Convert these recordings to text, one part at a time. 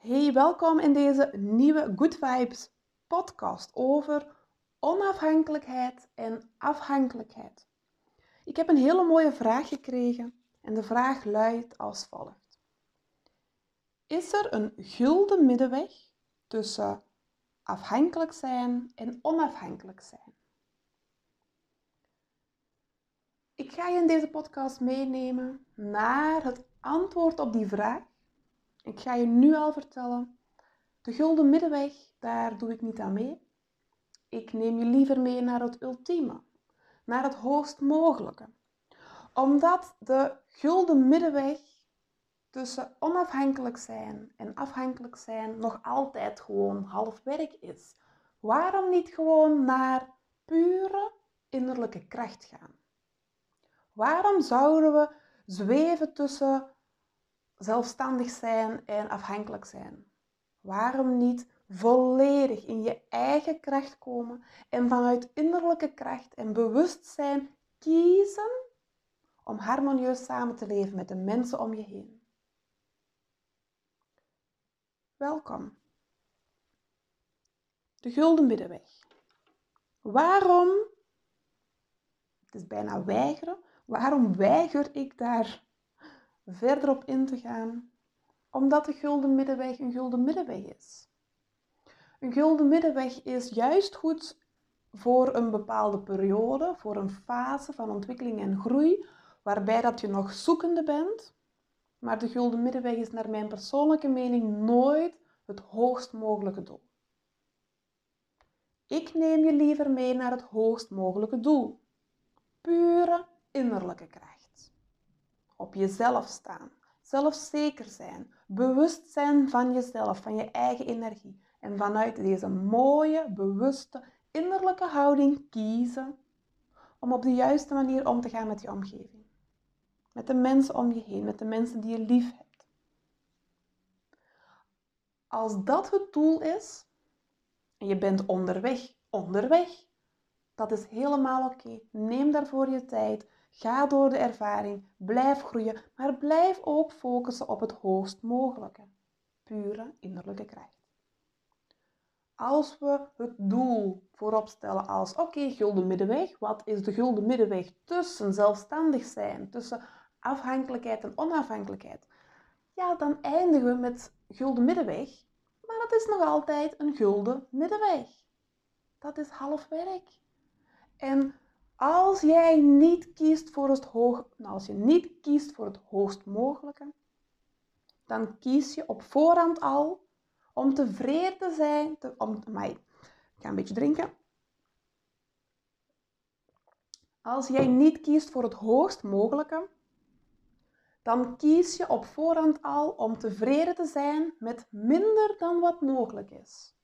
Hey, welkom in deze nieuwe Good Vibes podcast over onafhankelijkheid en afhankelijkheid. Ik heb een hele mooie vraag gekregen en de vraag luidt als volgt. Is er een gulden middenweg tussen afhankelijk zijn en onafhankelijk zijn? Ik ga je in deze podcast meenemen naar het antwoord op die vraag ik ga je nu al vertellen, de gulden middenweg, daar doe ik niet aan mee. Ik neem je liever mee naar het ultieme, naar het hoogst mogelijke. Omdat de gulden middenweg tussen onafhankelijk zijn en afhankelijk zijn nog altijd gewoon half werk is. Waarom niet gewoon naar pure innerlijke kracht gaan? Waarom zouden we zweven tussen zelfstandig zijn en afhankelijk zijn? Waarom niet volledig in je eigen kracht komen en vanuit innerlijke kracht en bewustzijn kiezen om harmonieus samen te leven met de mensen om je heen? Welkom. De gulden middenweg. Waarom, het is bijna weigeren, waarom weiger ik daar verder op in te gaan, omdat de gulden middenweg een gulden middenweg is. Een gulden middenweg is juist goed voor een bepaalde periode, voor een fase van ontwikkeling en groei, waarbij dat je nog zoekende bent. Maar de gulden middenweg is naar mijn persoonlijke mening nooit het hoogst mogelijke doel. Ik neem je liever mee naar het hoogst mogelijke doel. Pure innerlijke kracht op jezelf staan, zelfzeker zijn, bewust zijn van jezelf, van je eigen energie. En vanuit deze mooie, bewuste, innerlijke houding kiezen om op de juiste manier om te gaan met je omgeving. Met de mensen om je heen, met de mensen die je lief hebt. Als dat het doel is, en je bent onderweg, onderweg, dat is helemaal oké. Neem daarvoor je tijd. Ga door de ervaring, blijf groeien, maar blijf ook focussen op het hoogst mogelijke. Pure innerlijke kracht. Als we het doel voorop stellen als oké, gulden middenweg, wat is de gulden middenweg tussen zelfstandig zijn, tussen afhankelijkheid en onafhankelijkheid? Ja, dan eindigen we met gulden middenweg, maar dat is nog altijd een gulden middenweg. Dat is half werk. En als jij niet kiest voor het hoog, nou, als je niet kiest voor het hoogst mogelijke, dan kies je op voorhand al om tevreden te zijn. Om, maar, ik ga een beetje drinken. Als jij niet kiest voor het hoogst mogelijke, dan kies je op voorhand al om tevreden te zijn met minder dan wat mogelijk is.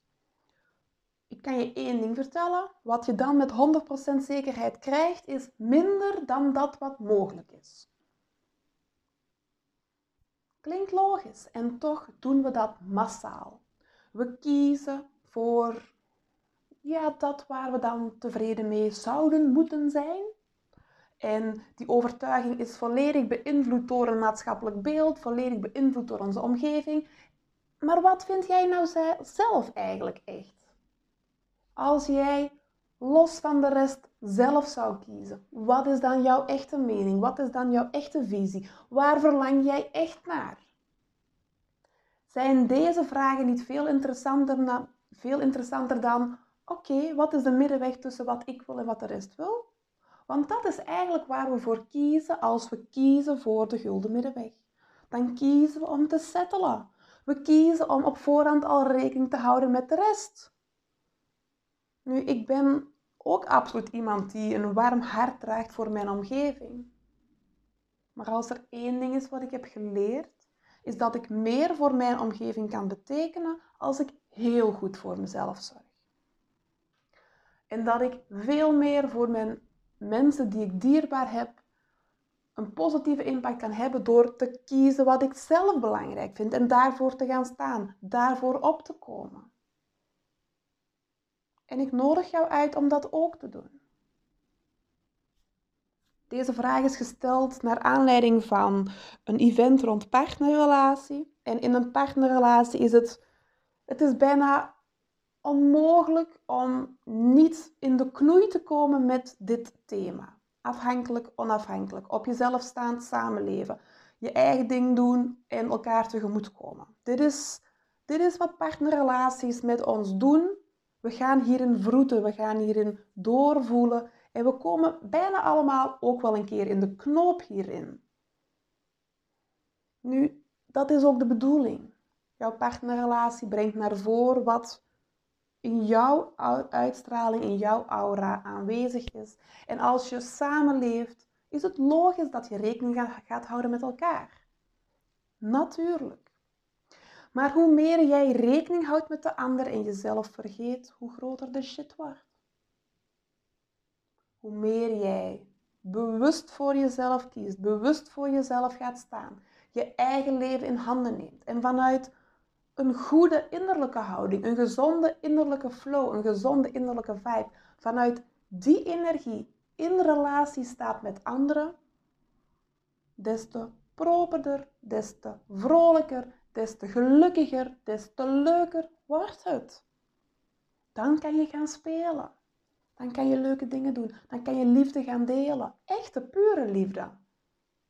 Kan je één ding vertellen. Wat je dan met 100% zekerheid krijgt, is minder dan dat wat mogelijk is. Klinkt logisch en toch doen we dat massaal. We kiezen voor ja, dat waar we dan tevreden mee zouden moeten zijn. En die overtuiging is volledig beïnvloed door een maatschappelijk beeld, volledig beïnvloed door onze omgeving. Maar wat vind jij nou zelf eigenlijk echt? Als jij los van de rest zelf zou kiezen, wat is dan jouw echte mening? Wat is dan jouw echte visie? Waar verlang jij echt naar? Zijn deze vragen niet veel interessanter, veel interessanter dan, oké, wat is de middenweg tussen wat ik wil en wat de rest wil? Want dat is eigenlijk waar we voor kiezen als we kiezen voor de gulden middenweg. Dan kiezen we om te settelen. We kiezen om op voorhand al rekening te houden met de rest. Nu, ik ben ook absoluut iemand die een warm hart draagt voor mijn omgeving. Maar als er één ding is wat ik heb geleerd, is dat ik meer voor mijn omgeving kan betekenen als ik heel goed voor mezelf zorg. En dat ik veel meer voor mijn mensen die ik dierbaar heb, een positieve impact kan hebben door te kiezen wat ik zelf belangrijk vind en daarvoor te gaan staan, daarvoor op te komen. En ik nodig jou uit om dat ook te doen. Deze vraag is gesteld naar aanleiding van een event rond partnerrelatie. En in een partnerrelatie is het, het is bijna onmogelijk om niet in de knoei te komen met dit thema. Afhankelijk, onafhankelijk, op jezelf staand samenleven, je eigen ding doen en elkaar tegemoet komen. Dit is, dit is wat partnerrelaties met ons doen. We gaan hierin vroeten, we gaan hierin doorvoelen en we komen bijna allemaal ook wel een keer in de knoop hierin. Nu, dat is ook de bedoeling. Jouw partnerrelatie brengt naar voren wat in jouw uitstraling, in jouw aura aanwezig is. En als je samenleeft, is het logisch dat je rekening gaat houden met elkaar. Natuurlijk. Maar hoe meer jij rekening houdt met de ander en jezelf vergeet, hoe groter de shit wordt. Hoe meer jij bewust voor jezelf kiest, bewust voor jezelf gaat staan, je eigen leven in handen neemt en vanuit een goede innerlijke houding, een gezonde innerlijke flow, een gezonde innerlijke vibe, vanuit die energie in relatie staat met anderen, des te properder, des te vrolijker, des te gelukkiger, des te leuker wordt het. Dan kan je gaan spelen. Dan kan je leuke dingen doen. Dan kan je liefde gaan delen. Echte, pure liefde.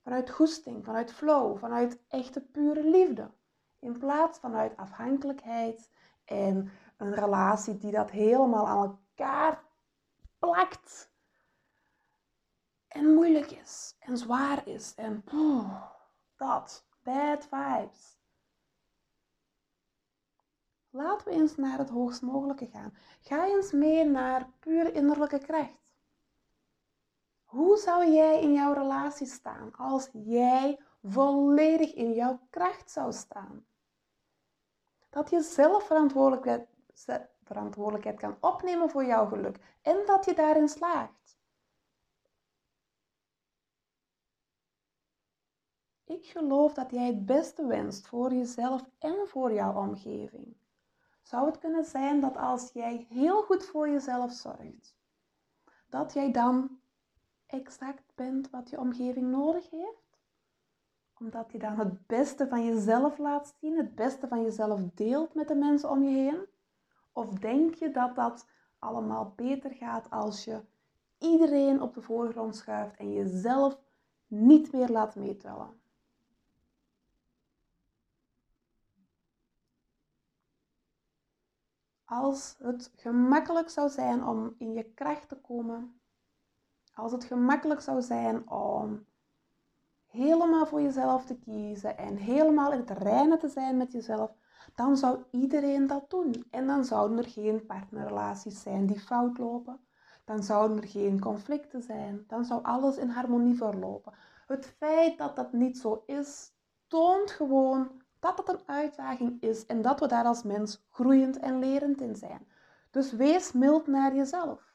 Vanuit goesting, vanuit flow, vanuit echte, pure liefde. In plaats vanuit afhankelijkheid en een relatie die dat helemaal aan elkaar plakt. En moeilijk is en zwaar is en dat, bad vibes. Laten we eens naar het hoogst mogelijke gaan. Ga eens mee naar pure innerlijke kracht. Hoe zou jij in jouw relatie staan als jij volledig in jouw kracht zou staan? Dat je zelf verantwoordelijkheid, verantwoordelijkheid kan opnemen voor jouw geluk en dat je daarin slaagt. Ik geloof dat jij het beste wenst voor jezelf en voor jouw omgeving. Zou het kunnen zijn dat als jij heel goed voor jezelf zorgt, dat jij dan exact bent wat je omgeving nodig heeft? Omdat je dan het beste van jezelf laat zien, het beste van jezelf deelt met de mensen om je heen? Of denk je dat dat allemaal beter gaat als je iedereen op de voorgrond schuift en jezelf niet meer laat meetellen? Als het gemakkelijk zou zijn om in je kracht te komen, als het gemakkelijk zou zijn om helemaal voor jezelf te kiezen en helemaal in het reinen te zijn met jezelf, dan zou iedereen dat doen. En dan zouden er geen partnerrelaties zijn die fout lopen. Dan zouden er geen conflicten zijn. Dan zou alles in harmonie verlopen. Het feit dat dat niet zo is, toont gewoon dat het een uitdaging is en dat we daar als mens groeiend en lerend in zijn. Dus wees mild naar jezelf.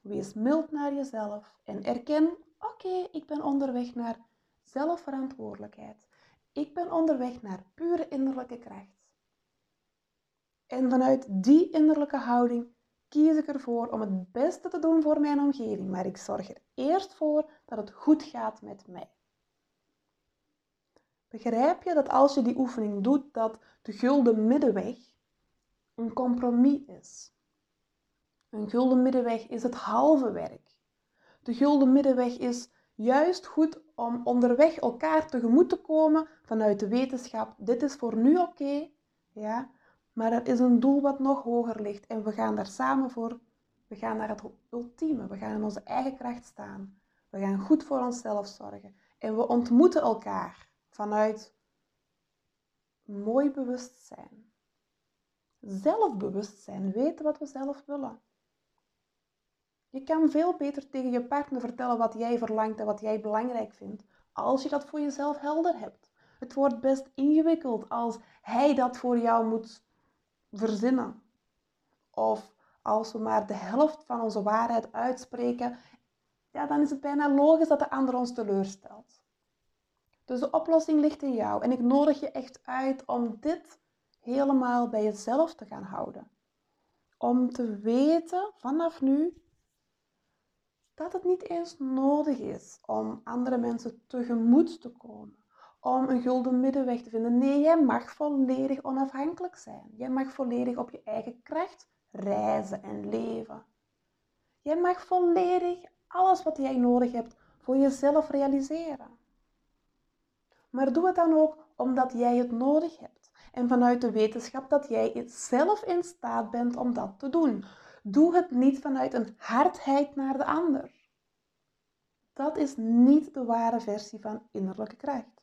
Wees mild naar jezelf en erken: oké, ik ben onderweg naar zelfverantwoordelijkheid. Ik ben onderweg naar pure innerlijke kracht. En vanuit die innerlijke houding kies ik ervoor om het beste te doen voor mijn omgeving, maar ik zorg er eerst voor dat het goed gaat met mij. Begrijp je dat als je die oefening doet, dat de gulden middenweg een compromis is? Een gulden middenweg is het halve werk. De gulden middenweg is juist goed om onderweg elkaar tegemoet te komen vanuit de wetenschap. Dit is voor nu oké, ja, maar er is een doel wat nog hoger ligt en we gaan daar samen voor. We gaan naar het ultieme. We gaan in onze eigen kracht staan. We gaan goed voor onszelf zorgen. En we ontmoeten elkaar vanuit mooi bewustzijn. Zelfbewustzijn, weten wat we zelf willen. Je kan veel beter tegen je partner vertellen wat jij verlangt en wat jij belangrijk vindt, als je dat voor jezelf helder hebt. Het wordt best ingewikkeld als hij dat voor jou moet verzinnen. Of als we maar de helft van onze waarheid uitspreken, ja, dan is het bijna logisch dat de ander ons teleurstelt. Dus de oplossing ligt in jou. En ik nodig je echt uit om dit helemaal bij jezelf te gaan houden. Om te weten vanaf nu dat het niet eens nodig is om andere mensen tegemoet te komen. om een gulden middenweg te vinden. Nee, jij mag volledig onafhankelijk zijn. Jij mag volledig op je eigen kracht reizen en leven. Jij mag volledig alles wat jij nodig hebt voor jezelf realiseren. Maar doe het dan ook omdat jij het nodig hebt. En vanuit de wetenschap dat jij zelf in staat bent om dat te doen. Doe het niet vanuit een hardheid naar de ander. Dat is niet de ware versie van innerlijke kracht.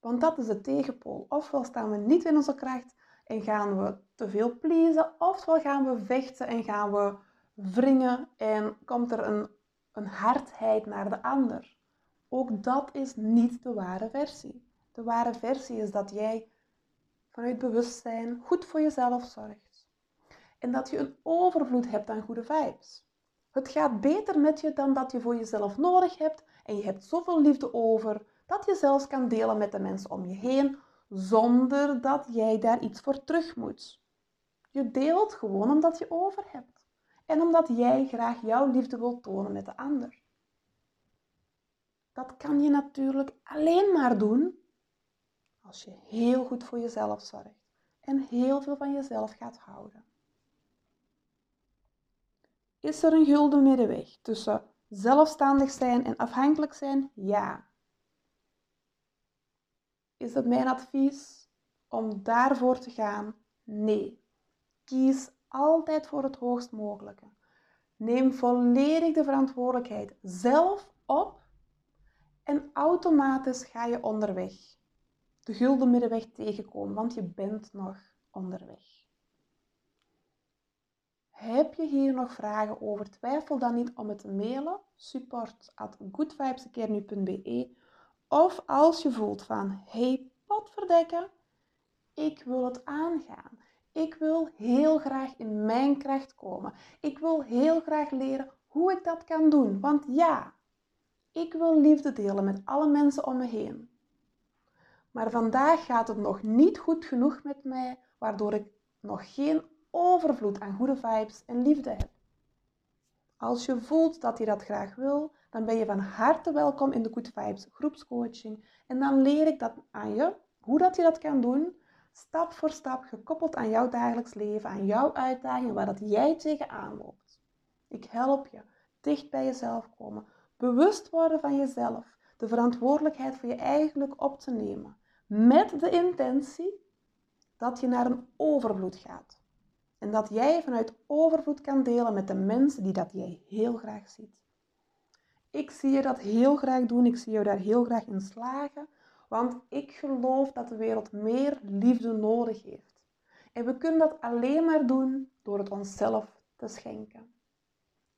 Want dat is de tegenpool. Ofwel staan we niet in onze kracht en gaan we te veel pleasen, ofwel gaan we vechten en gaan we wringen en komt er een, een hardheid naar de ander. Ook dat is niet de ware versie. De ware versie is dat jij vanuit bewustzijn goed voor jezelf zorgt. En dat je een overvloed hebt aan goede vibes. Het gaat beter met je dan dat je voor jezelf nodig hebt en je hebt zoveel liefde over dat je zelfs kan delen met de mensen om je heen zonder dat jij daar iets voor terug moet. Je deelt gewoon omdat je over hebt en omdat jij graag jouw liefde wilt tonen met de ander. Dat kan je natuurlijk alleen maar doen als je heel goed voor jezelf zorgt en heel veel van jezelf gaat houden. Is er een gulden middenweg tussen zelfstandig zijn en afhankelijk zijn? Ja. Is het mijn advies om daarvoor te gaan? Nee. Kies altijd voor het hoogst mogelijke. Neem volledig de verantwoordelijkheid zelf op en automatisch ga je onderweg. De gulden middenweg tegenkomen, want je bent nog onderweg. Heb je hier nog vragen over? Twijfel dan niet om het te mailen. Support at Of als je voelt van, hey, potverdekken, ik wil het aangaan. Ik wil heel graag in mijn kracht komen. Ik wil heel graag leren hoe ik dat kan doen. Want ja, ik wil liefde delen met alle mensen om me heen. Maar vandaag gaat het nog niet goed genoeg met mij, waardoor ik nog geen overvloed aan goede vibes en liefde heb. Als je voelt dat je dat graag wil, dan ben je van harte welkom in de Good Vibes groepscoaching. En dan leer ik dat aan je, hoe dat je dat kan doen, stap voor stap, gekoppeld aan jouw dagelijks leven, aan jouw uitdagingen, waar dat jij tegenaan loopt. Ik help je dicht bij jezelf komen, bewust worden van jezelf, de verantwoordelijkheid voor je eigenlijk op te nemen, met de intentie dat je naar een overvloed gaat. En dat jij vanuit overvloed kan delen met de mensen die dat jij heel graag ziet. Ik zie je dat heel graag doen. Ik zie jou daar heel graag in slagen. Want ik geloof dat de wereld meer liefde nodig heeft. En we kunnen dat alleen maar doen door het onszelf te schenken.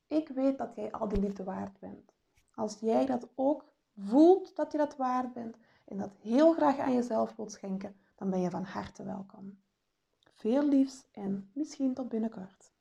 Ik weet dat jij al die liefde waard bent. Als jij dat ook voelt dat je dat waard bent en dat heel graag aan jezelf wilt schenken, dan ben je van harte welkom. Veel liefs en misschien tot binnenkort.